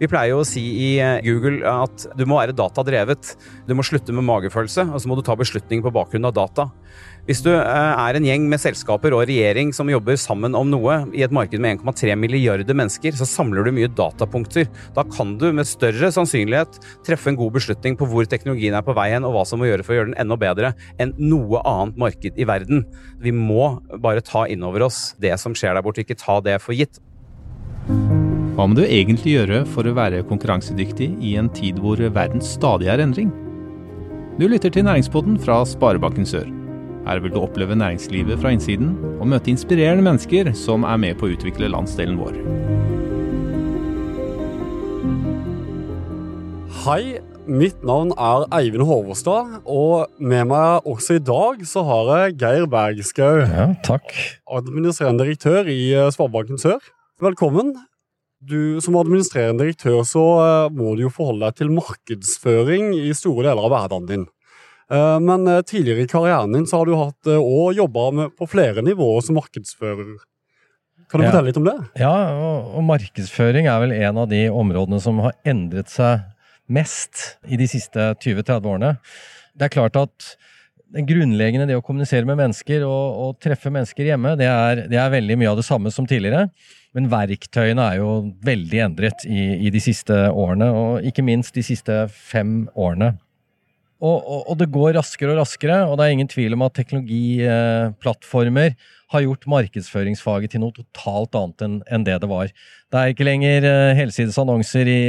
Vi pleier jo å si i eh, Google at du må være datadrevet. Du må slutte med magefølelse, og så må du ta beslutninger på bakgrunn av data. Hvis du er en gjeng med selskaper og regjering som jobber sammen om noe i et marked med 1,3 milliarder mennesker, så samler du mye datapunkter. Da kan du med større sannsynlighet treffe en god beslutning på hvor teknologien er på vei hen, og hva som må gjøre for å gjøre den enda bedre enn noe annet marked i verden. Vi må bare ta inn over oss det som skjer der borte, ikke ta det for gitt. Hva må du egentlig gjøre for å være konkurransedyktig i en tid hvor verden stadig er endring? Du lytter til Næringspodden fra Sparebanken Sør. Her vil du oppleve næringslivet fra innsiden og møte inspirerende mennesker som er med på å utvikle landsdelen vår. Hei, mitt navn er Eivind Håvåstad, og med meg også i dag så har jeg Geir Bergskau. Ja, takk. Administrerende direktør i eh, Sparebanken Sør. Velkommen. Du, som administrerende direktør så eh, må du jo forholde deg til markedsføring i store deler av hverdagen din. Eh, men eh, tidligere i karrieren din så har du hatt og jobba på flere nivåer som markedsfører. Kan du ja. fortelle litt om det? Ja, og, og, markedsføring er vel en av de områdene som har endret seg mest i de siste 20-30 årene. Det er klart at det grunnleggende, det å kommunisere med mennesker og, og treffe mennesker hjemme, det er, det er, veldig mye av det samme som tidligere. Men verktøyene er jo veldig endret i, i de siste årene, og ikke minst de siste fem årene. Og, og, og, det går raskere og raskere, og det er ingen tvil om at teknologiplattformer har gjort markedsføringsfaget til noe totalt annet enn, en det det var. Det er ikke lenger eh, helsides annonser i,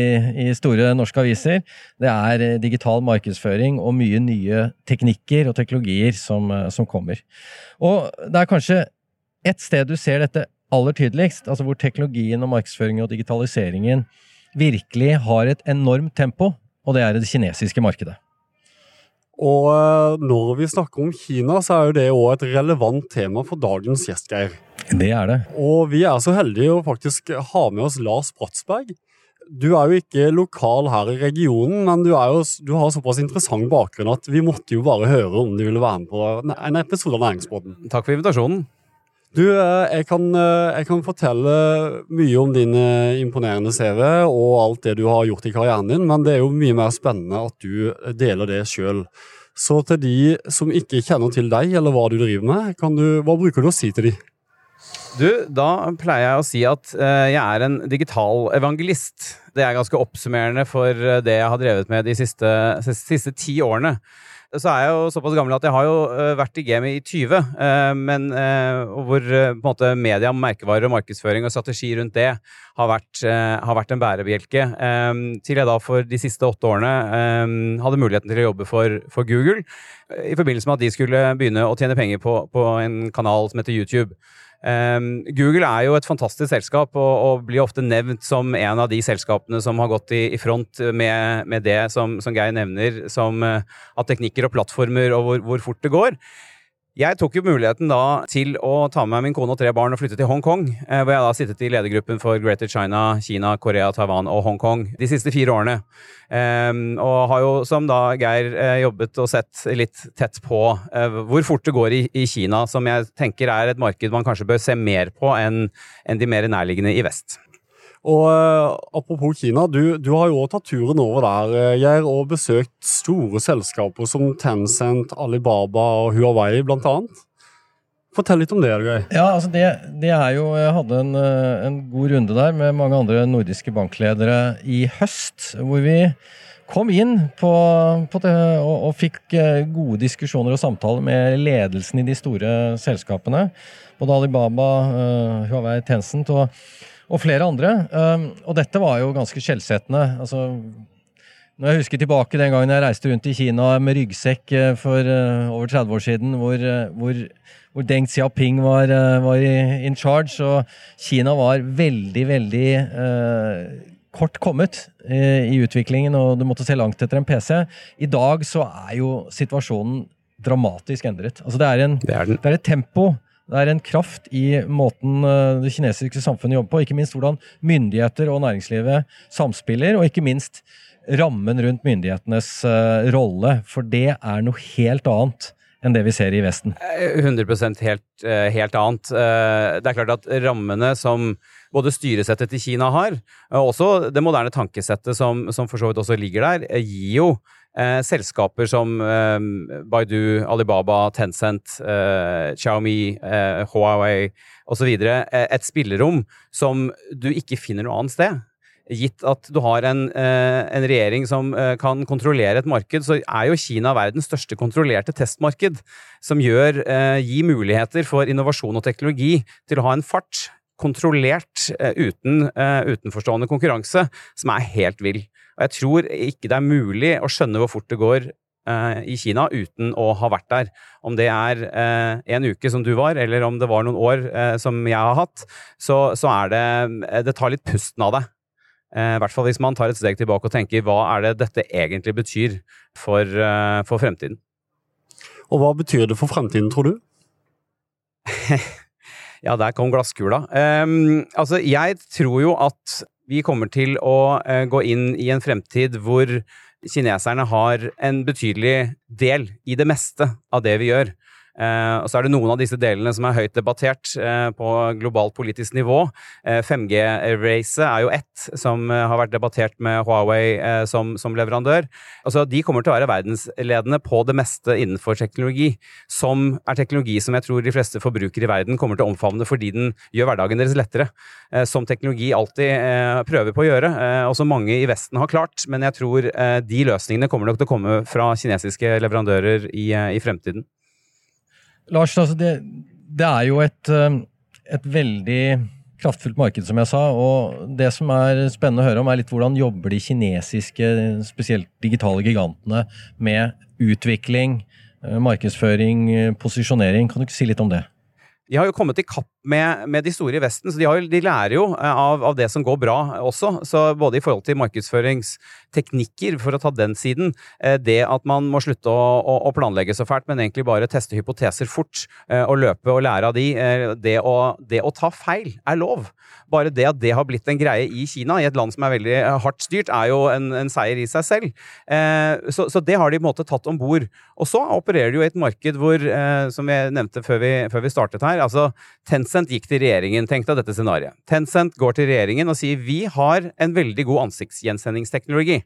i, store norske aviser. Det er eh, digital markedsføring og mye nye teknikker og teknologier som, uh, som kommer. Og det er kanskje ett sted du ser dette aller tydeligst, altså hvor teknologien og markedsføringen og digitaliseringen virkelig har et enormt tempo, og det er det kinesiske markedet. Og eh, når vi snakker om Kina, så er jo det òg et relevant tema for dagens gjest, Geir. Det er det. Og vi er så heldige å faktisk ha med oss Lars Bratsberg. Du er jo ikke lokal her i regionen, men du, jo, du har såpass interessant bakgrunn at vi måtte jo bare høre om du ville være med på en episode av Næringsbåten. Takk for invitasjonen. Du, eh, jeg kan, eh, jeg kan, fortelle mye om din eh, imponerende CV og alt det du har gjort i karrieren din, men det er jo mye mer spennende at du deler det sjøl. Så til de som ikke kjenner til deg eller hva du driver med, du, hva bruker du å si til de? Du, da pleier jeg å si at jeg er en digital evangelist. Det er ganske oppsummerende for det jeg har drevet med de siste, siste ti årene så er jeg jo såpass gammel at jeg har jo uh, vært i gamet i 20, uh, men uh, hvor på en måte media, merkevarer markedsføring og strategi rundt det har vært, har vært en bærebjelke. til jeg da for de siste åtte årene hadde muligheten til å jobbe for, for, Google i forbindelse med at de skulle begynne å tjene penger på, på en kanal som heter YouTube. Um, Google er jo et fantastisk selskap og, og, blir ofte nevnt som en av de selskapene som har gått i, i front med, med, det som, som Geir nevner, som uh, teknikker og plattformer og hvor, hvor fort det går. Jeg tok jo muligheten da til å ta med min kone og tre barn og flytte til Hongkong, eh, hvor jeg da sittet i ledergruppen for Greater China, Kina, Korea, Taiwan og Hongkong de siste fire årene. Um, og har jo, som da Geir, eh, jobbet og sett litt tett på uh, hvor fort det går i, Kina, som jeg tenker er et marked man kanskje bør se mer på enn en de mer nærliggende i vest. Og uh, Apropos Kina, du, du har jo også tatt turen over der uh, Geir, og besøkt store selskaper som Tencent, Alibaba og Huawei annet. Fortell litt om det. Geir. Ja, altså det, det, er jo, Jeg hadde en, uh, en, god runde der med mange andre nordiske bankledere i høst, hvor vi kom inn på, på det, og, og, fikk gode diskusjoner og samtaler med ledelsen i de store selskapene. Både Alibaba, Huawei, Tencent. og og flere andre. Um, og dette var jo ganske skjellsettende. Altså, når jeg husker tilbake den gangen jeg reiste rundt i Kina med ryggsekk eh, for uh, over 30 år siden, hvor, uh, hvor, hvor Deng Xiaoping var, var in charge, og Kina var veldig, veldig kort kommet i utviklingen, og du måtte se langt etter en PC. I dag så er jo situasjonen dramatisk endret. Altså det er, en, det er, det er et tempo det er en kraft i måten eh, det kinesiske samfunnet jobber på, ikke minst hvordan myndigheter og næringslivet samspiller, og ikke minst rammen rundt myndighetenes eh, rolle, for det er noe helt annet enn det vi ser i Vesten. 100% helt, eh, helt annet. Det er klart at rammene som både styresettet til Kina har, og også det moderne tankesettet som, som for så vidt også ligger der, gir jo eh, selskaper som eh, Baidu, Alibaba, Tencent, eh, Xiaomi, eh, Huawei osv. et spillerom som du ikke finner noe annet sted gitt at du har en, eh, en, regjering som eh, kan kontrollere et marked, så er jo Kina verdens største kontrollerte testmarked, som gjør, eh, gir muligheter for innovasjon og teknologi til å ha en fart kontrollert uten utenforstående konkurranse, som er helt vill. Og jeg tror ikke det er mulig å skjønne hvor fort det går i Kina uten å ha vært der. Om det er en uke som du var, eller om det var noen år som jeg har hatt, så, så er det Det tar litt pusten av deg. Eh, I hvert fall hvis man tar et steg tilbake og tenker hva er det dette egentlig betyr for, eh, for fremtiden. Og hva betyr det for fremtiden, tror du? ja, der kom glasskula. Um, altså, jeg tror jo at vi kommer til å uh, gå inn i en fremtid hvor kineserne har en betydelig del i det meste av det vi gjør. Uh, og så er det noen av disse delene som er høyt debattert uh, på globalt politisk nivå. Uh, eh, 5G-racet er jo ett som har vært debattert med Huawei som, som, leverandør. Altså, de kommer til å være verdensledende på det meste innenfor teknologi, som er teknologi som jeg tror de fleste forbrukere i verden kommer til å omfavne fordi den gjør hverdagen deres lettere. som teknologi alltid prøver på å gjøre, og som mange i Vesten har klart. Men jeg tror de løsningene kommer nok til å komme fra kinesiske leverandører i, i fremtiden. Lars, altså det, det, er jo et, um, et, veldig kraftfullt marked, som jeg sa. Og det som er spennende å høre om, er litt hvordan jobber de kinesiske, spesielt digitale gigantene, med utvikling, eh, markedsføring, posisjonering. Kan du ikke si litt om det? De har jo kommet i kapp med, med, de store i Vesten, så de, har, de lærer jo eh, av, av, det som går bra også. Så både i forhold til markedsføringsteknikker, for å ta den siden, eh, det at man må slutte å, å, planlegge så fælt, men egentlig bare teste hypoteser fort, eh, og løpe og lære av de, det å, det å ta feil er lov. Bare det at det har blitt en greie i Kina, i et land som er veldig hardt styrt, er jo en, en seier i seg selv. Så, så, det har de på en måte tatt om bord. Og så opererer de jo i et marked hvor, som jeg nevnte før vi, før vi startet her, altså Tencent gikk til regjeringen. Tenk deg dette scenarioet. Tencent går til regjeringen og sier vi har en veldig god ansiktsgjensendingsteknologi.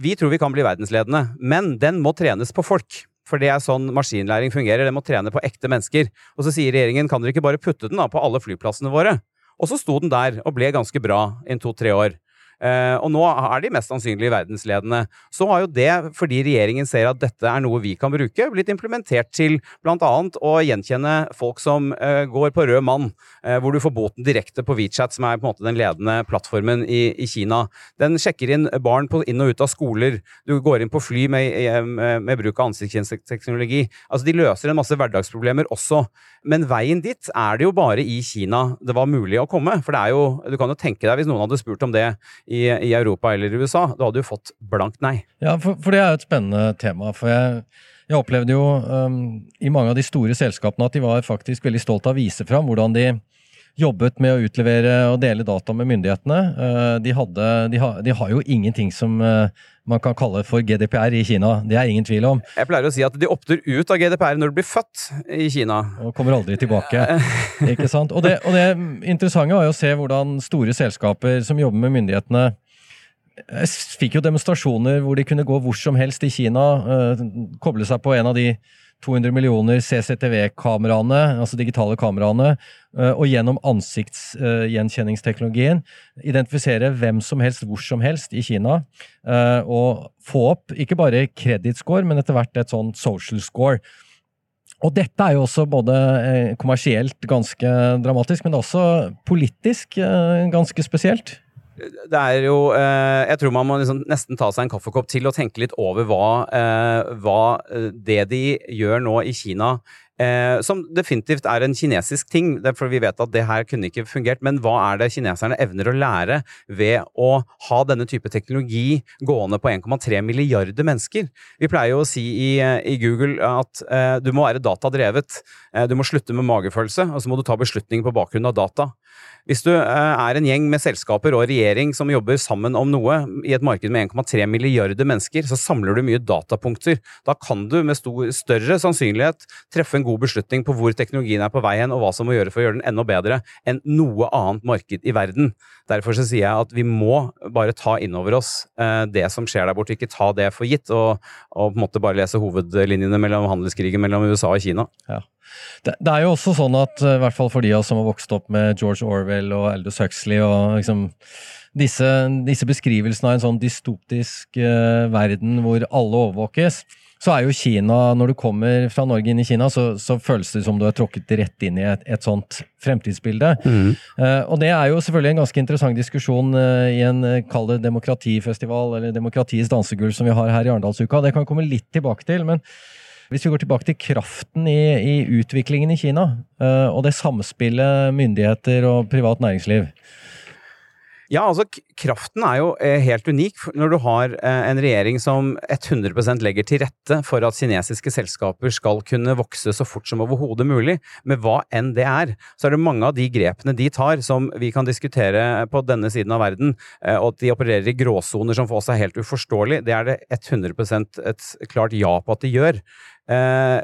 Vi tror vi kan bli verdensledende, men den må trenes på folk. For det er sånn maskinlæring fungerer. Den må trene på ekte mennesker. Og så sier regjeringen kan dere ikke bare putte den da på alle flyplassene våre? Og så sto den der og ble ganske bra i to-tre år. Uh, og nå er de mest sannsynlig verdensledende. Så har jo det, fordi regjeringen ser at dette er noe vi kan bruke, blitt implementert til bl.a. å gjenkjenne folk som uh, går på rød mann, uh, hvor du får boten direkte på WeChat, som er på en måte den ledende plattformen i, i Kina. Den sjekker inn barn på inn og ut av skoler. Du går inn på fly med, med, med bruk av ansiktsteknologi. Altså, de løser en masse hverdagsproblemer også. Men veien dit er det jo bare i Kina det var mulig å komme. For det er jo, du kan jo tenke deg hvis noen hadde spurt om det i, i Europa eller i USA, da hadde du fått blankt nei. Ja, for, for det er jo et spennende tema. for jeg jeg opplevde jo um, i mange av de store selskapene at de var faktisk veldig stolt av å vise fram hvordan de jobbet med å utlevere og dele data med myndighetene. Uh, de, hadde, de, ha, de har jo ingenting som uh, man kan kalle for GDPR i Kina. Det er ingen tvil om. Jeg pleier å si at de opptur ut av GDPR når du blir født i Kina. Og kommer aldri tilbake. ikke sant? Og det, og det interessante var jo å se hvordan store selskaper som jobber med myndighetene jeg fikk jo demonstrasjoner hvor de kunne gå hvor som helst i Kina, koble seg på en av de 200 millioner CCTV-kameraene, altså digitale kameraene, eh, og gjennom ansiktsgjenkjenningsteknologien identifisere hvem som helst hvor som helst i Kina, eh, og få opp ikke bare kredittscore, men etter hvert et sånn social score. Og dette er jo også både eh, kommersielt ganske dramatisk, men også politisk ganske spesielt det er jo eh, Jeg tror man må liksom nesten ta seg en kaffekopp til og tenke litt over hva, eh, hva eh, det de gjør nå i Kina som definitivt er en kinesisk ting, for vi vet at det her kunne ikke fungert. Men hva er det kineserne evner å lære ved å ha denne type teknologi gående på 1,3 milliarder mennesker? Vi pleier jo å si i, i Google at du må være datadrevet. du må slutte med magefølelse, og så må du ta beslutninger på bakgrunn av data. Hvis du er en gjeng med selskaper og regjering som jobber sammen om noe i et marked med 1,3 milliarder mennesker, så samler du mye datapunkter. Da kan du med stor, større sannsynlighet treffe en god beslutning på hvor teknologien er på vei hen, og hva som må gjøre for å gjøre den enda bedre enn noe annet marked i verden. Derfor så sier jeg at vi må bare ta inn over oss eh, det som skjer der borte, ikke ta det for gitt, og, og, på en måte bare lese hovedlinjene mellom handelskrigen mellom USA og Kina. Ja. Det, det, er jo også sånn at, eh, i hvert fall for de av oss som har vokst opp med George Orwell og Aldous Huxley og liksom disse, disse beskrivelsene av en sånn dystopisk uh, verden hvor alle overvåkes, så er jo Kina, når du kommer fra Norge inn i Kina, så, så føles det som du er tråkket rett inn i et, et sånt fremtidsbilde. Mm. Uh, og det er jo selvfølgelig en ganske interessant diskusjon uh, i en, uh, kall det demokratifestival, eller demokratiets dansegulv, som vi har her i Arendalsuka. Det kan vi komme litt tilbake til. men hvis vi går tilbake til kraften i, i utviklingen i Kina, og det samspillet myndigheter og privat næringsliv, ja, altså kraften er jo eh, helt unik når du har eh, en regjering som 100% legger til rette for at kinesiske selskaper skal kunne vokse så fort som overhodet mulig, med hva enn det er. Så er det mange av de grepene de tar som vi kan diskutere på denne siden av verden, eh, og at de opererer i gråsoner som for oss er helt uforståelig, det er det 100% et klart ja på at de gjør.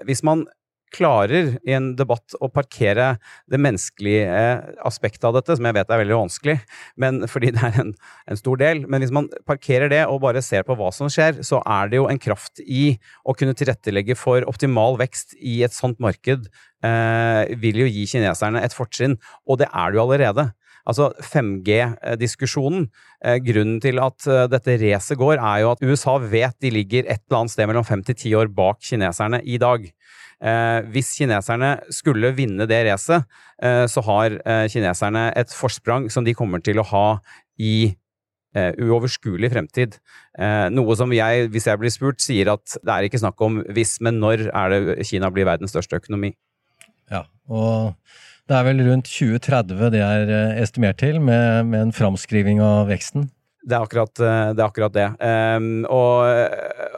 Hvis man klarer i en debatt å parkere det menneskelige eh, aspektet av dette, som jeg vet er veldig vanskelig, men fordi det er en, en, stor del. Men hvis man parkerer det og bare ser på hva som skjer, så er det jo en kraft i å kunne tilrettelegge for optimal vekst i et sånt marked. Eh, vil jo gi kineserne et fortrinn, og det er det jo allerede. Altså 5G-diskusjonen. Eh, grunnen til at eh, dette racet går, er jo at USA vet de ligger et eller annet sted mellom fem til ti år bak kineserne i dag. Eh, hvis kineserne skulle vinne det racet, eh, så har eh, kineserne et forsprang som de kommer til å ha i uoverskuelig fremtid. noe som jeg, hvis jeg blir spurt, sier at det er ikke snakk om hvis, men når er det Kina blir verdens største økonomi. Ja, og det er vel rundt 2030 det er estimert til, med, med en framskriving av veksten? Det er akkurat eh, det. Er akkurat det. Um, og,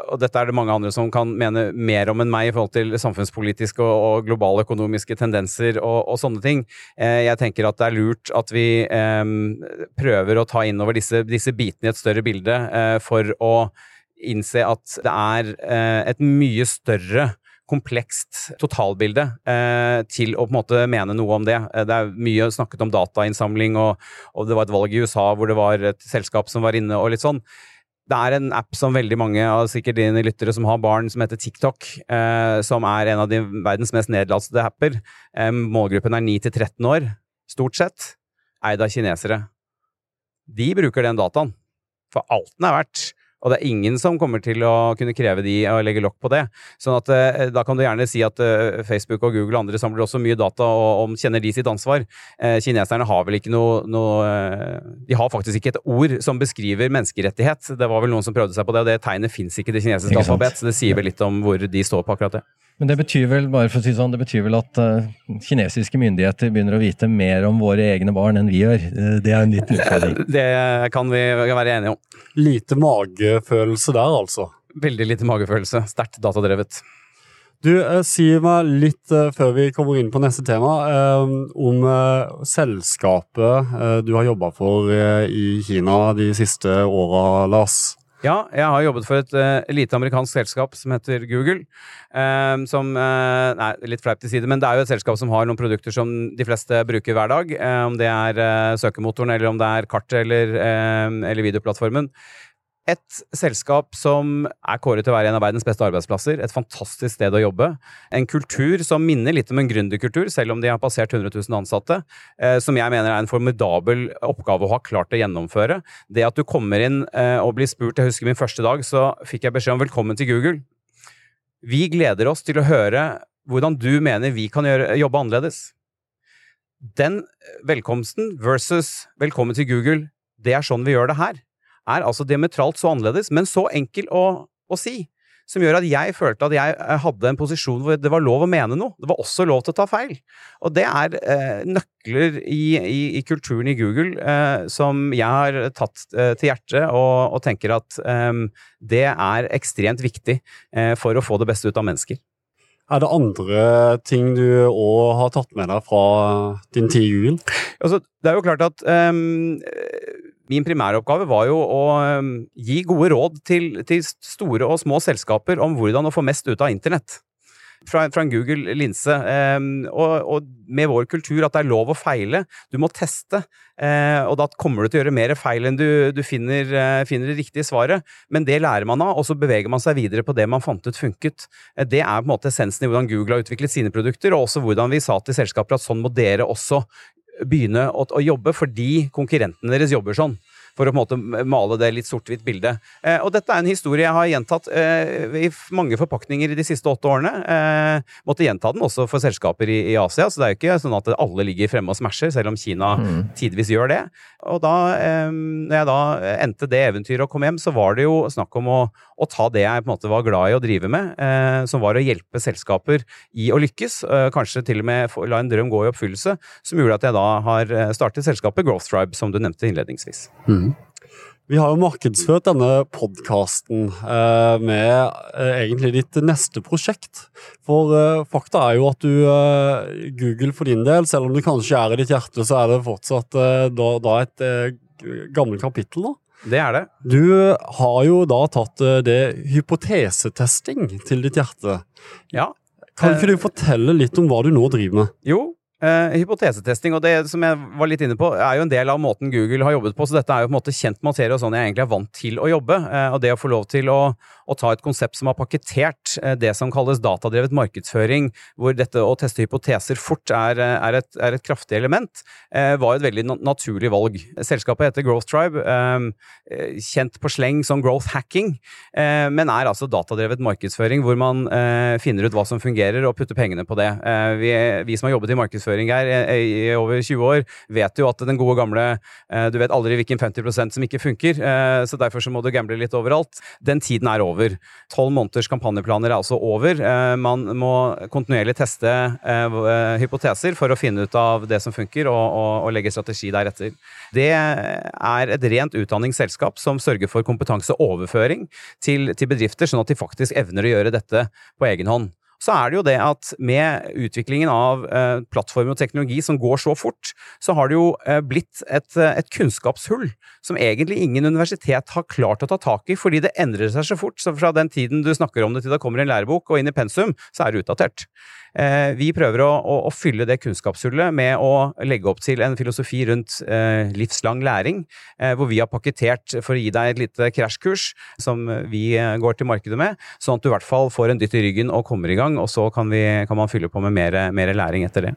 og, dette er det mange andre som kan mene mer om enn meg i forhold til samfunnspolitiske og, og globale økonomiske tendenser og, og sånne ting. Uh, jeg tenker at det er lurt at vi um, prøver å ta inn over disse, disse bitene i et større bilde uh, for å innse at det er uh, et mye større komplekst totalbilde eh, til å på en måte mene noe om det. Eh, det er mye snakket om datainnsamling, og, og, det var et valg i USA hvor det var et selskap som var inne, og litt sånn. Det er en app som veldig mange av sikkert dine lyttere som har barn, som heter TikTok, eh, som er en av de verdens mest nedlastede apper. Eh, målgruppen er 9 13 år, stort sett, eid av kinesere. De bruker den dataen, for alt den er verdt. Og det er ingen som kommer til å kunne kreve de å legge lokk på det. Sånn at eh, da kan du gjerne si at eh, Facebook og Google og andre samler også mye data, og og kjenner de sitt ansvar. Eh, kineserne har vel ikke noe, noe De har faktisk ikke et ord som beskriver menneskerettighet. Det var vel noen som prøvde seg på det, og det tegnet fins ikke i det kinesiske alfabet, så det sier vel litt om hvor de står på akkurat det. Men det betyr vel bare for å si sånn, det betyr vel at uh, kinesiske myndigheter begynner å vite mer om våre egne barn enn vi gjør. Uh, det er en liten utfordring. Det kan vi være enige om. Lite magefølelse der, altså. Veldig lite magefølelse. Sterkt datadrevet. Du, uh, Si meg litt før vi kommer inn på neste tema, om selskapet du har jobba for i Kina de siste åra, Lars. Ja, jeg har jobbet for et uh, lite amerikansk selskap som heter Google. Um, som uh, Nei, litt fleip til side, men det er jo et selskap som har noen produkter som de fleste bruker hver dag. Om om det er søkemotoren, eller om det er kartet eller, eller videoplattformen. Et selskap som er kåret til å være en av verdens beste arbeidsplasser. Et fantastisk sted å jobbe. En kultur som minner litt om en gründerkultur, selv om de har passert 100 000 ansatte. Eh, som jeg mener er en formidabel oppgave å ha klart å gjennomføre. Det at du kommer inn eh, og blir spurt Jeg husker min første dag, så fikk jeg beskjed om 'velkommen til Google'. Vi gleder oss til å høre hvordan du mener vi kan gjøre, jobbe annerledes. Den velkomsten versus 'velkommen til Google', det er sånn vi gjør det her er altså diametralt så annerledes, men så enkel å, å si som gjør at jeg følte at jeg eh, hadde en posisjon hvor det var lov å mene noe. Det var også lov til å ta feil. Og det er eh, nøkler i, i, i, kulturen i Google eh, som jeg har tatt eh, til hjertet, og, og tenker at eh, det er ekstremt viktig eh, for å få det beste ut av mennesker. Er det andre ting du òg har tatt med deg fra din tid i Google? Altså, det er jo klart at um, min primæroppgave var jo å um, gi gode råd til, til, store og små selskaper om hvordan å få mest ut av internett fra, fra en Google-linse. Eh, og, og, med vår kultur at det er lov å feile. Du må teste, eh, og da kommer du til å gjøre mer feil enn du, du finner, eh, finner, det riktige svaret. Men det lærer man av, og så beveger man seg videre på det man fant ut funket. Eh, det er på en måte essensen i hvordan Google har utviklet sine produkter, og også hvordan vi sa til selskaper at sånn må dere også begynne å, å jobbe, fordi konkurrentene deres jobber sånn for å på en måte male det litt sort-hvitt bildet. Eh, og dette er en historie jeg har gjentatt eh, i mange forpakninger de siste åtte årene. Eh, måtte gjenta den også for selskaper i, i, Asia, så det er jo ikke sånn at alle ligger fremme og smasher, selv om Kina mm. tidvis gjør det. Og da eh, når jeg da endte det eventyret og kom hjem, så var det jo snakk om å, å ta det jeg på en måte var glad i å drive med, eh, som var å hjelpe selskaper i å lykkes. Eh, kanskje til og med la en drøm gå i oppfyllelse, som gjorde at jeg da har startet selskapet Growth Tribe, som du nevnte innledningsvis. Mm. Vi har jo markedsført denne podkasten eh, med eh, egentlig ditt neste prosjekt. For eh, fakta er jo at du eh, Google for din del, selv om du kanskje er i ditt hjerte, så er det fortsatt eh, da, da, et eh, gammelt kapittel. da. Det er det. Du har jo da tatt det hypotesetesting til ditt hjerte. Ja. Kan ikke du fortelle litt om hva du nå driver med? Jo, Uh, hypotesetesting, og det som jeg var litt inne på, er jo en del av måten Google har jobbet på. Så dette er jo på en måte kjent materie og sånn jeg egentlig er vant til å jobbe. Uh, og det å få lov til å, å, ta et konsept som har pakketert uh, det som kalles datadrevet markedsføring, hvor dette å teste hypoteser fort er, er, et, er et, kraftig element, var et veldig na naturlig valg. Selskapet heter Growth Tribe, kjent på sleng som growth hacking, men er altså datadrevet markedsføring hvor man finner ut hva som fungerer og putter pengene på det. Vi, vi som har jobbet i markedsføring her i, over 20 år, vet jo at den gode gamle eh, Du vet aldri hvilken 50% som ikke funker, eh, så derfor så må du gamble litt overalt. Den tiden er over. Tolv måneders kampanjeplaner er altså over. Eh, man må kontinuerlig teste hypoteser for å finne ut av det som funker, og, og, og legge strategi deretter. Det er et rent utdanningsselskap som sørger for kompetanseoverføring til, til bedrifter, sånn at de faktisk evner å gjøre dette på egen hånd så er det jo det at med utviklingen av eh, plattformer og teknologi som går så fort, så har det jo eh, blitt et, eh, et, kunnskapshull som egentlig ingen universitet har klart å ta tak i, fordi det endrer seg så fort. Så fra den tiden du snakker om det til det kommer en lærebok og inn i pensum, så er det utdatert. Eh, vi prøver å, å, å, fylle det kunnskapshullet med å legge opp til en filosofi rundt eh, livslang læring, eh, hvor vi har pakketert for å gi deg et lite krasjkurs som vi går til markedet med, sånn at du i hvert fall får en dytt i ryggen og kommer i gang, og så kan, vi, kan man fylle på med mer, mer læring etter det.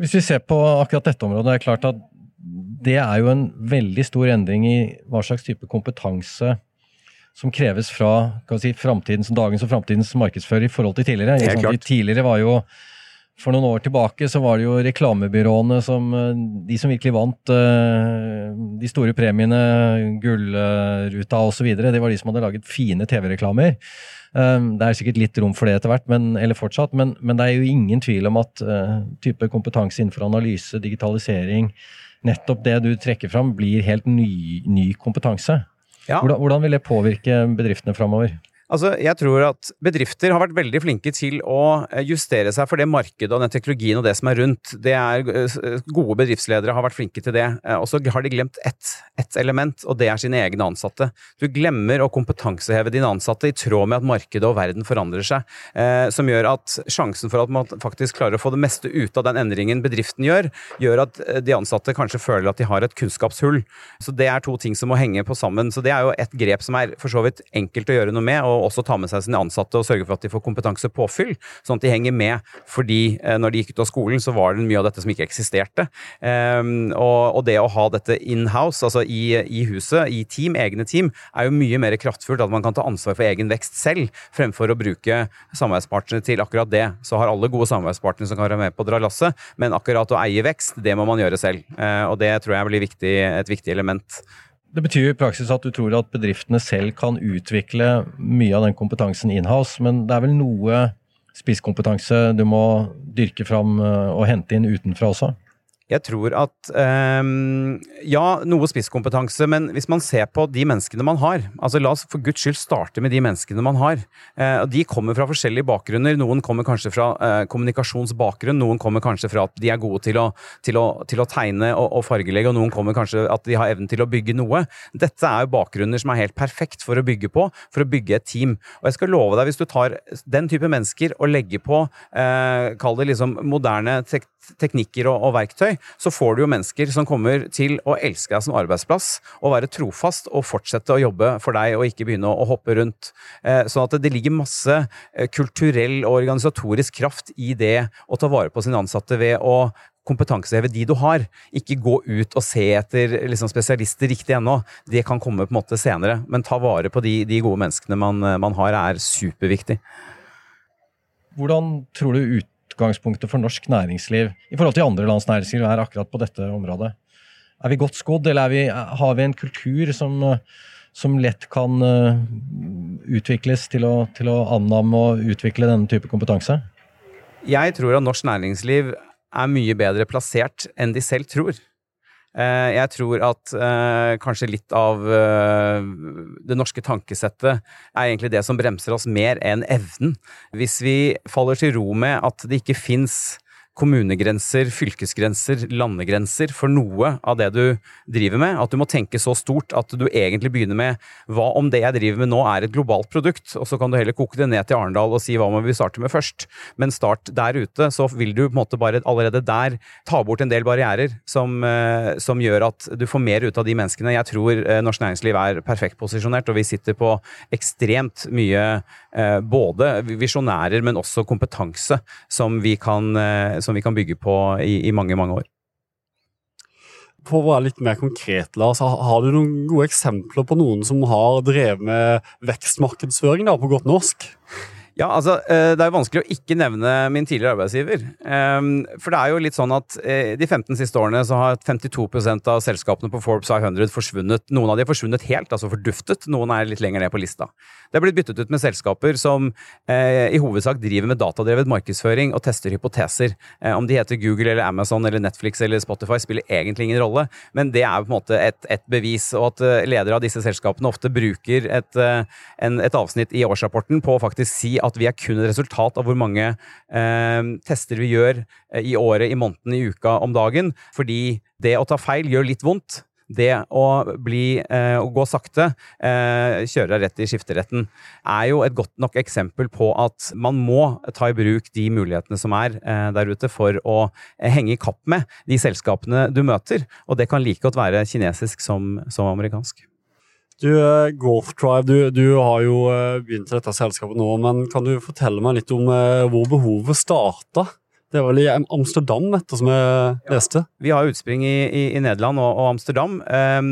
Hvis vi ser på akkurat dette området, det er klart at det er jo en veldig stor endring i hva slags type kompetanse som kreves fra si, framtidens, dagens og framtidens markedsfører i forhold til tidligere. Klart. Tidligere var jo for noen år tilbake så var det jo reklamebyråene som eh, De som virkelig vant uh, de store premiene, Gullruta osv., det var de som hadde laget fine TV-reklamer. Um, det er sikkert litt rom for det etter hvert, men, eller fortsatt, men, men, det er jo ingen tvil om at uh, type kompetanse innenfor analyse, digitalisering, nettopp det du trekker fram, blir helt ny, ny kompetanse. Ja. Hvordan, hvordan, vil det påvirke bedriftene framover? Altså, jeg tror at bedrifter har vært veldig flinke til å eh, justere seg for det markedet og den teknologien og det som er rundt. Det er, eh, gode bedriftsledere har vært flinke til det. Eh, og så har de glemt ett, ett element, og det er sine egne ansatte. Du glemmer å kompetanseheve dine ansatte i tråd med at markedet og verden forandrer seg. Eh, som gjør at sjansen for at man faktisk klarer å få det meste ut av den endringen bedriften gjør, gjør at de ansatte kanskje føler at de har et kunnskapshull. Så det er to ting som må henge på sammen. Så det er jo et grep som er for så vidt enkelt å gjøre noe med. og og også ta med seg sine ansatte og sørge for at de får kompetansepåfyll, sånn at de henger med. Fordi eh, når de gikk ut av skolen, så var det mye av dette som ikke eksisterte. Um, og, det å ha dette in-house, altså i, i, huset, i team, egne team, er jo mye mer kraftfullt. At man kan ta ansvar for egen vekst selv, fremfor å bruke samarbeidspartnere til akkurat det. Så har alle gode samarbeidspartnere som kan være med på å dra lasset, men akkurat å eie vekst, det må man gjøre selv. Uh, og det tror jeg blir viktig, et viktig element. Det betyr i praksis at du tror at bedriftene selv kan utvikle mye av den kompetansen in-house, men det er vel noe spisskompetanse du må dyrke fram eh, og hente inn utenfra også? Jeg tror at um, Ja, noe spisskompetanse, men hvis man ser på de menneskene man har altså La oss for guds skyld starte med de menneskene man har. Uh, De kommer fra forskjellige bakgrunner. Noen kommer kanskje fra uh, kommunikasjonsbakgrunn, noen kommer kanskje fra at de er gode til å, til å, til å tegne og, og, fargelegge, og noen kommer kanskje at de har evnen til å bygge noe. Dette er jo bakgrunner som er helt perfekt for å bygge på, for å bygge et team. Og jeg skal love deg, hvis du tar den type mennesker og legger på, uh, kall det liksom moderne tek teknikker og, og verktøy, så får du jo mennesker som kommer til å elske deg som arbeidsplass og være trofast og fortsette å jobbe for deg og ikke begynne å, hoppe rundt. Eh, sånn at det, det ligger masse eh, kulturell og organisatorisk kraft i det å ta vare på sine ansatte ved å kompetanseheve de du har. Ikke gå ut og se etter liksom, spesialister riktig ennå. Det kan komme på en måte senere. Men ta vare på de, de gode menneskene man, man, har, er superviktig. Hvordan tror du ut utgangspunktet for norsk næringsliv i forhold til andre lands næringsliv er akkurat på dette området? Er vi godt skodd, eller vi, har vi en kultur som, som lett kan uh, utvikles til å, til å annamme og utvikle denne type kompetanse? Jeg tror at norsk næringsliv er mye bedre plassert enn de selv tror. Eh, jeg tror at eh, kanskje litt av eh, det norske tankesettet er egentlig det som bremser oss mer enn evnen. Hvis vi faller til ro med at det ikke fins kommunegrenser, fylkesgrenser, landegrenser for noe av det du driver med. At du må tenke så stort at du egentlig begynner med hva om det jeg driver med nå er et globalt produkt, og så kan du heller koke det ned til Arendal og si hva må vi starte med først. Men start der ute, så vil du på en måte bare allerede der ta bort en del barrierer som, eh, som gjør at du får mer ut av de menneskene. Jeg tror eh, norsk næringsliv er perfekt posisjonert, og vi sitter på ekstremt mye eh, både visjonærer, men også kompetanse som vi kan som vi kan bygge på i, i mange, mange år. For å være litt mer konkret, Lars, har du noen gode eksempler på noen som har drevet med vekstmarkedsføring da, på godt norsk? Ja, altså, eh, Det er jo vanskelig å ikke nevne min tidligere arbeidsgiver. Ehm, for det er jo litt sånn at eh, de 15 siste årene så har 52% av selskapene på Forbes 100 forsvunnet. Noen av de har forsvunnet helt, altså forduftet. Noen er litt lenger ned på lista. Det er blitt byttet ut med selskaper som eh, i hovedsak driver med datadrevet markedsføring og tester hypoteser. Om de heter Google eller Amazon eller Netflix eller Spotify, spiller egentlig ingen rolle, men det er på en måte et, et bevis. Og at ledere av disse selskapene ofte bruker et, en, et avsnitt i årsrapporten på å faktisk si at at vi er kun et resultat av hvor mange eh, tester vi gjør eh, i året, i måneden, i uka, om dagen. Fordi det å ta feil gjør litt vondt. Det å bli, eh, å gå sakte, eh, kjøre deg rett i skifteretten, er jo et godt nok eksempel på at man må ta i bruk de mulighetene som er eh, der ute for å eh, henge i kapp med de selskapene du møter. Og det kan like godt være kinesisk som, som amerikansk. Du, eh, Golf Tribe, du, du, har jo eh, begynt dette selskapet nå, men kan du fortelle meg litt om eh, hvor behovet starta? Det var vel i Amsterdam, dette som jeg leste? Ja, vi har utspring i, i, i Nederland og, og Amsterdam. Um,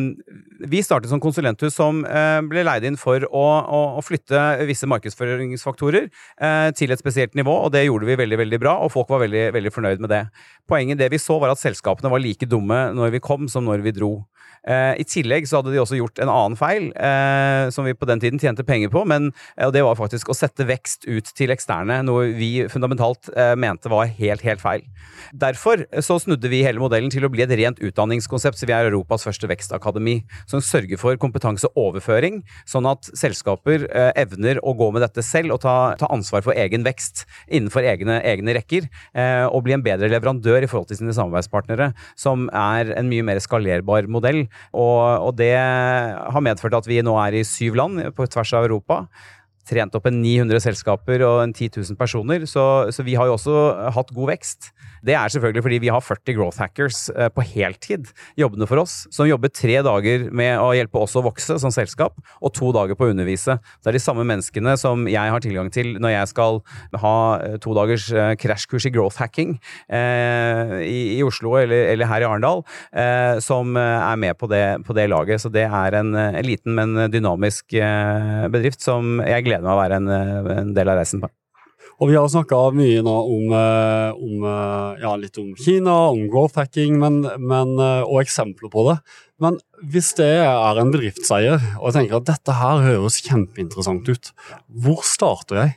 vi startet som konsulenthus som uh, ble leid inn for å, å, å flytte visse markedsføringsfaktorer eh, til et spesielt nivå, og det gjorde vi veldig veldig bra, og folk var veldig, veldig fornøyd med det. Poenget det vi så, var at selskapene var like dumme når vi kom som når vi dro. Eh, I tillegg så hadde de også gjort en annen feil, eh, som vi på den tiden tjente penger på, men og det var faktisk å sette vekst ut til eksterne, noe vi fundamentalt eh, mente var helt, helt feil. Derfor så snudde vi hele modellen til å bli et rent utdanningskonsept, så vi er Europas første vekstakademi, som sørger for kompetanseoverføring, sånn at selskaper evner å gå med dette selv og ta, ta ansvar for egen vekst innenfor egne, egne rekker, og bli en bedre leverandør i forhold til sine samarbeidspartnere, som er en mye mer skalerbar modell og, og, det har medført at vi nå er i syv land på tvers av Europa. Trent opp en 900 selskaper og en 10 000 personer, så, så vi har jo også hatt god vekst. Det er selvfølgelig fordi vi har 40 growth hackers eh, på heltid jobbende for oss, som jobber tre dager med å hjelpe oss å vokse som selskap, og to dager på å undervise. Det er de samme menneskene som jeg har tilgang til når jeg skal ha eh, to dagers eh, krasjkurs i growth hacking eh, i, i, Oslo eller, eller, her i Arendal, eh, som er med på det, på det, laget. Så det er en, en liten, men dynamisk eh, bedrift som jeg gleder meg å være en, en del av reisen på. Og vi har snakka mye nå om, eh, om, eh, ja, litt om Kina, om growth hacking men, men, eh, og eksempler på det. Men hvis det er en bedriftseier og jeg tenker at dette her høres kjempeinteressant ut, hvor starter jeg?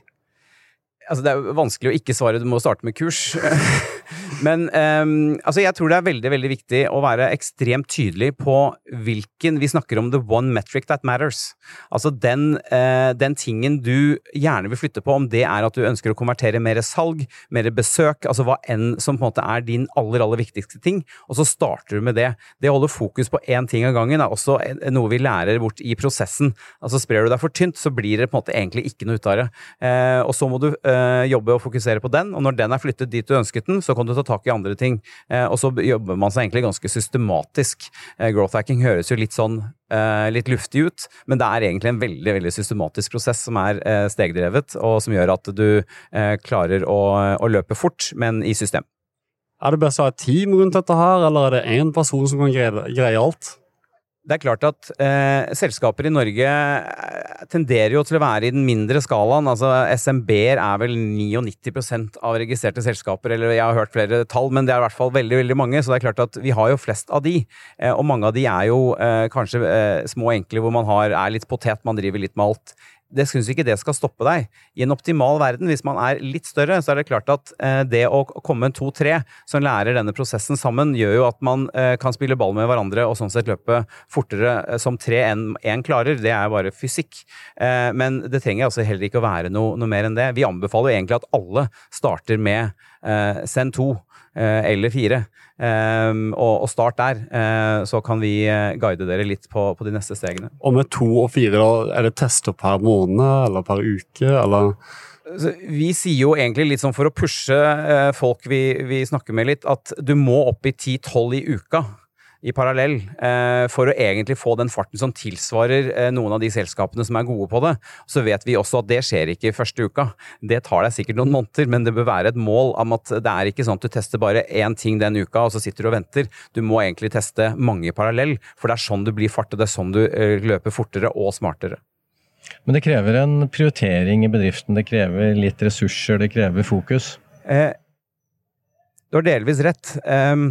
Altså, det er vanskelig å ikke svare, du må starte med kurs. Men um, altså jeg tror det er veldig veldig viktig å være ekstremt tydelig på hvilken Vi snakker om the one metric that matters. Altså den, uh, den tingen du gjerne vil flytte på, om det er at du ønsker å konvertere mer salg, mer besøk, altså hva enn som på en måte er din aller, aller viktigste ting, og så starter du med det. Det å holde fokus på én ting av gangen er også noe vi lærer bort i prosessen. Altså Sprer du deg for tynt, så blir det på en måte egentlig ikke noe ut av det. Uh, og så må du uh, jobbe og fokusere på den, og når den er flyttet dit du ønsket den, så kan du ta tak i andre ting. Eh, og så jobber man seg egentlig ganske systematisk. Eh, growth hacking høres jo litt sånn eh, litt luftig ut, men det er egentlig en veldig veldig systematisk prosess som er stegdrevet, og som gjør at du klarer å, å løpe fort, men i system. Er det best å ha et team rundt dette her, eller er det én person som kan greie, greie alt? Det er klart at eh, selskaper i Norge eh, tenderer jo til å være i den mindre skalaen. altså SMB-er er vel 99% av registrerte selskaper, eller jeg har hørt flere tall, men det er i hvert fall veldig veldig mange. Så det er klart at vi har jo flest av de. Eh, og mange av de er jo eh, kanskje eh, små og enkle, hvor man har, er litt potet, man driver litt med alt det syns ikke det skal stoppe deg. I en optimal verden, hvis man er litt større, så er det klart at eh, det å komme to-tre som lærer denne prosessen sammen, gjør jo at man eh, kan spille ball med hverandre og sånn sett løpe fortere eh, som tre enn én klarer. Det er bare fysikk. Men det trenger altså heller ikke å være noe, noe, mer enn det. Vi anbefaler jo egentlig at alle starter med Send 2 eh, eller 4. Um, og, og, start der, uh, så kan vi uh, guide dere litt på, på, de neste stegene. Og med to og fire, er det tester per måned eller per uke, eller? Vi sier jo egentlig litt sånn for å pushe folk vi, vi, snakker med litt, at du må opp i 10-12 i uka i parallell eh, for å egentlig få den farten som tilsvarer eh, noen av de selskapene som er gode på det. Så vet vi også at det skjer ikke i første uka. Det tar deg sikkert noen måneder, men det bør være et mål om at det er ikke sånn at du tester bare én ting den uka, og så sitter du og venter. Du må egentlig teste mange i parallell, for det er sånn du blir fart, og det er sånn du eh, løper fortere og smartere. Men det krever en prioritering i bedriften, det krever litt ressurser, det krever fokus? Eh, du har delvis rett. Eh,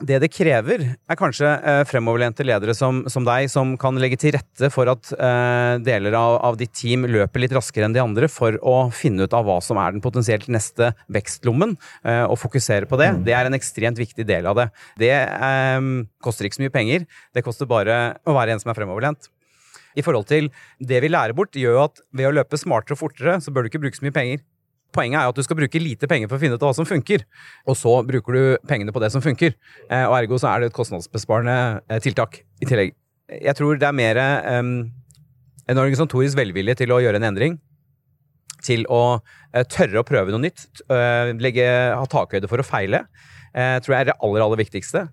det det krever, er kanskje eh, fremoverlente ledere som, som, deg, som kan legge til rette for at eh, deler av, av, ditt team løper litt raskere enn de andre, for å finne ut av hva som er den potensielt neste vekstlommen, eh, og fokusere på det. Mm. Det er en ekstremt viktig del av det. Det eh, koster ikke så mye penger, det koster bare å være en som er fremoverlent. I forhold til det vi lærer bort, gjør at ved å løpe smartere og fortere, så bør du ikke bruke så mye penger. Poenget er at du skal bruke lite penger for å finne ut hva som funker, og så bruker du pengene på det som funker. Eh, og ergo så er det et kostnadsbesparende eh, tiltak i tillegg. Jeg tror det er mer um, en organisatorisk velvilje til å gjøre en endring. Til å uh, tørre å prøve noe nytt. Uh, legge, ha takhøyde for å feile tror jeg er det aller, aller viktigste.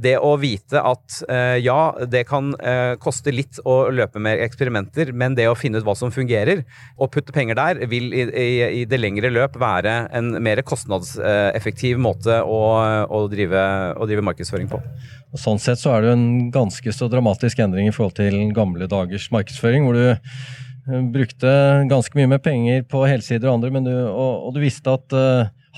Det å vite at eh, ja, det kan eh, koste litt å løpe med eksperimenter, men det å finne ut hva som fungerer, og putte penger der, vil i, i, i det lengre løp være en mer kostnadseffektiv måte å, å, drive, å drive markedsføring på. Sånn sett så er det jo en ganske så dramatisk endring i forhold til gamle dagers markedsføring, hvor du eh, brukte ganske mye med penger på helsider og andre, du, og, og, du visste at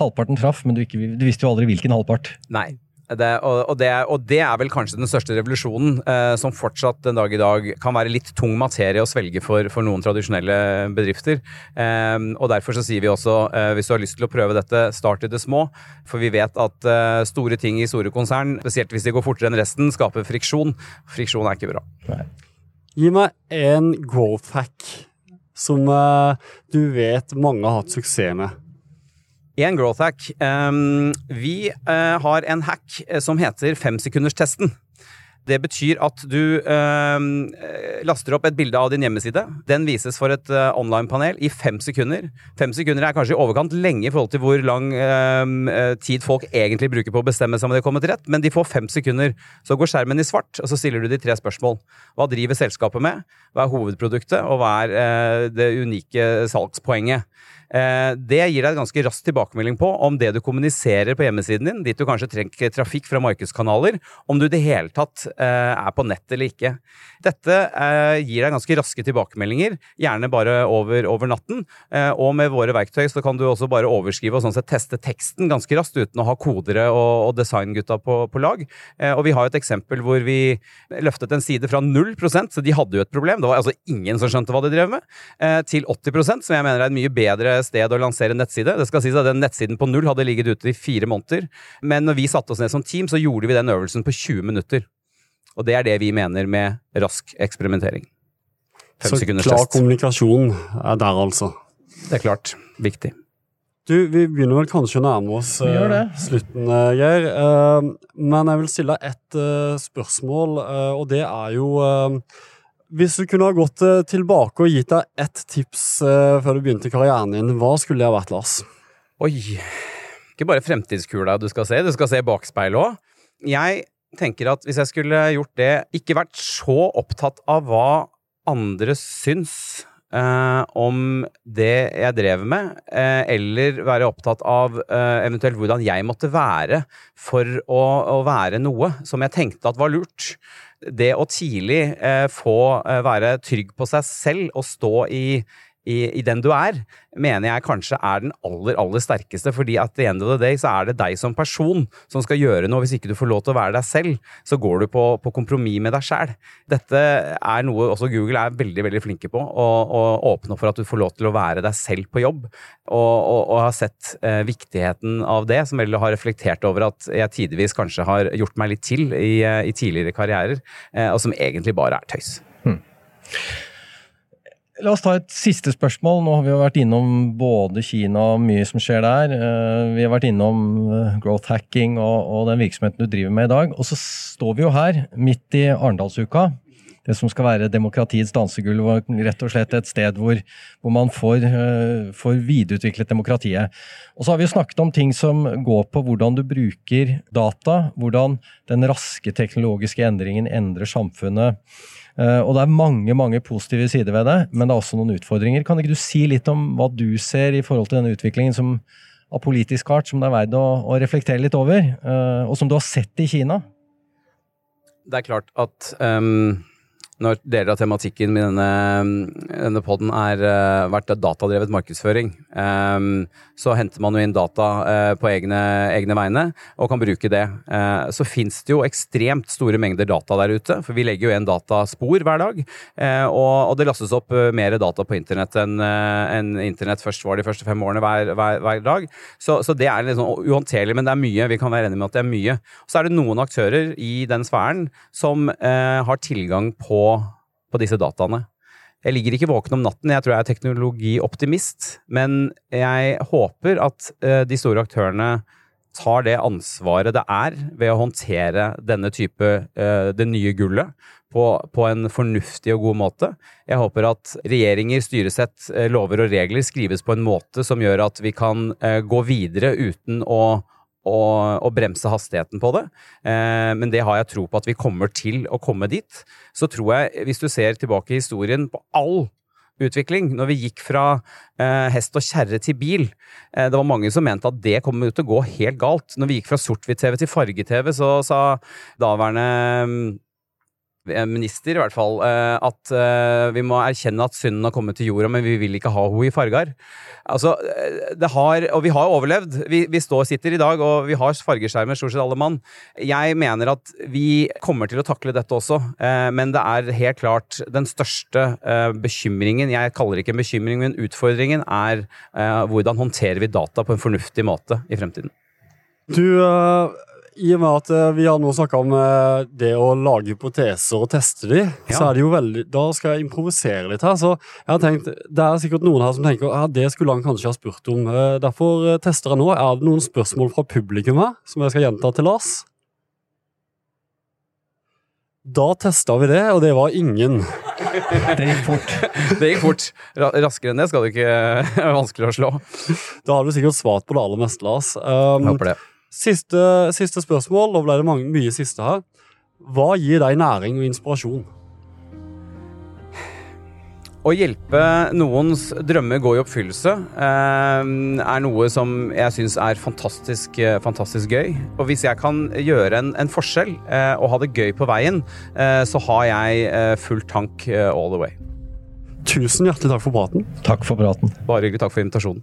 halvparten traff, men du, ikke, du visste jo aldri hvilken halvpart. Nei. Det, og, og, det, og, det, er vel kanskje den største revolusjonen, eh, som fortsatt den dag i dag kan være litt tung materie å svelge for, for noen tradisjonelle bedrifter. Eh, og Derfor så sier vi også, eh, hvis du har lyst til å prøve dette, start i det små. For vi vet at eh, store ting i store konsern, spesielt hvis de går fortere enn resten, skaper friksjon. Friksjon er ikke bra. Nei. Gi meg en growth hack som eh, du vet mange har hatt suksess med. En growth hack. Um, vi uh, har en hack eh, som heter femsekunderstesten. Det betyr at du uh, laster opp et bilde av din hjemmeside. Den vises for et uh, online-panel i fem sekunder. Fem sekunder er kanskje i overkant lenge i forhold til hvor lang uh, tid folk egentlig bruker på å bestemme seg om de kommer til rett, men de får fem sekunder. Så går skjermen i svart, og så stiller du de tre spørsmål. Hva driver selskapet med? Hva er hovedproduktet, og hva er det unike salgspoenget? Eh, det gir deg ganske rask tilbakemelding på om det du kommuniserer på hjemmesiden din, dit du kanskje trenger trafikk fra markedskanaler, om du i det hele tatt eh, er på nett eller ikke. Dette eh, gir deg ganske raske tilbakemeldinger, gjerne bare over, over natten. Og med våre verktøy så kan du også bare overskrive og sånn sett teste teksten ganske raskt uten å ha kodere og, og designgutta på, på, lag. Og vi har et eksempel hvor vi løftet en side fra 0% så de hadde jo et problem, det var altså ingen som skjønte hva de drev med, til 80% som jeg mener er et mye bedre sted å lansere en nettside. Det skal sies at den nettsiden på null hadde ligget ute i fire måneder. Men når vi satte oss ned som team, så gjorde vi den øvelsen på 20 minutter. Og det er det vi mener med rask eksperimentering. Fem Så klar test. kommunikasjon er der, altså. Det er klart. Viktig. Du, Vi begynner vel kanskje å nærme oss eh, det. slutten, eh, Geir. Eh, men jeg vil stille deg ett spørsmål, og det er jo Hvis du kunne ha gått eh, tilbake og gitt deg ett tips eh, før du begynte karrieren din, hva skulle det ha vært, Lars? Oi. Ikke bare fremtidskula du skal se, du skal se bakspeilet òg. Jeg tenker at hvis jeg skulle gjort det, ikke vært så opptatt av hva andre syns eh, om det jeg drev med, eh, eller være opptatt av eh, eventuelt hvordan jeg måtte være for å, å være noe som jeg tenkte at var lurt. Det å tidlig eh, få eh, være trygg på seg selv og stå i i, i den du er, mener jeg kanskje er den aller, aller sterkeste. Fordi at the end of the day så er det deg som person som skal gjøre noe. Hvis ikke du får lov til å være deg selv, så går du på, på kompromiss med deg sjæl. Dette er noe også Google er veldig veldig flinke på. Å å åpne for at du får lov til å være deg selv på jobb. Og, og, og har sett eh, viktigheten av det, som vel har reflektert over at jeg tidvis kanskje har gjort meg litt til i, eh, i tidligere karrierer, eh, og som egentlig bare er tøys. La oss ta et siste spørsmål. Nå har vi jo vært innom både Kina og mye som skjer der. Eh, Vi har vært innom eh, growth hacking og, og den virksomheten du driver med i dag. Og så står vi jo her, midt i Arendalsuka. Det som skal være demokratiets dansegulv, og rett og slett et sted hvor, hvor man får, eh, får videreutviklet demokratiet. Og så har vi jo snakket om ting som går på hvordan du bruker data, hvordan den raske teknologiske endringen endrer samfunnet. Eh, Og det er mange mange positive sider ved det, men det er også noen utfordringer. Kan ikke du si litt om hva du ser i forhold til denne utviklingen som, av politisk art, som det er verdt å, å reflektere litt over, eh, og som du har sett i Kina? det er klart at ehm, når deler av tematikken med denne, denne poden har uh, vært datadrevet markedsføring, um, så henter man jo inn data uh, på egne, egne vegne og kan bruke det. Uh, så fins det jo ekstremt store mengder data der ute, for vi legger jo igjen dataspor hver dag. eh, og, og det lastes opp mer data på internett enn eh, enn internett først var de første fem årene hver, hver, hver dag. Så, så det er litt sånn uhåndterlig, men det er mye. Vi kan være enige med at det er mye. Så er det noen aktører i den sfæren som eh, har tilgang på, på disse dataene. Jeg ligger ikke våken om natten, jeg tror jeg er teknologioptimist, men jeg håper at eh, de store aktørene tar det ansvaret det er ved å håndtere denne type eh, det nye gullet på, på en fornuftig og god måte. Jeg håper at regjeringer, styresett, eh, lover og regler skrives på en måte som gjør at vi kan gå videre uten å å, å bremse hastigheten på det. Eh, men det har jeg tro på at vi kommer til å komme dit. Så tror jeg, hvis du ser tilbake i historien på all utvikling, når vi gikk fra eh, hest og kjerre til bil eh, Det var mange som mente at det kom til å gå helt galt. Når vi gikk fra sort-hvitt-TV til farge-TV, så sa daværende mm, minister, i hvert fall, eh, at eh, vi må erkjenne at synden har kommet til jorda, men vi vil ikke ha henne i farger. Altså, eh, det har, og vi har overlevd. Vi, vi står, sitter i dag, og vi har fargeskjermer, stort sett alle mann. Jeg mener at vi kommer til å takle dette også, eh, men det er helt klart den største eh, bekymringen, jeg kaller det ikke en bekymring, men utfordringen, er eh, hvordan håndterer vi data på en fornuftig måte i fremtiden. Du, eh, i og med at eh, vi har nå snakka om eh, det å lage hypoteser og teste de, Ja. så er det jo veldig Da skal jeg improvisere litt her. Så jeg har tenkt, det er sikkert noen her som tenker ja, det skulle han kanskje ha spurt om. Eh, Derfor tester jeg nå. Er det noen spørsmål fra publikum her som jeg skal gjenta til Lars? Da testa vi det, og det var ingen. Det gikk fort. Det gikk fort. Raskere enn det skal det ikke være vanskelig å slå. Da har du sikkert svart på det aller meste, Lars. Um, Jeg håper det. Siste, siste spørsmål, nå ble det mange, mye siste her. Hva gir deg næring og inspirasjon? Å hjelpe noens drømmer gå i oppfyllelse eh, er noe som jeg syns er fantastisk, eh, fantastisk gøy. Og hvis jeg kan gjøre en, en forskjell eh, og ha det gøy på veien, eh, så har jeg eh, full tank eh, all the way. Tusen hjertelig takk for praten. Takk for praten. Bare hyggelig. Takk for invitasjonen.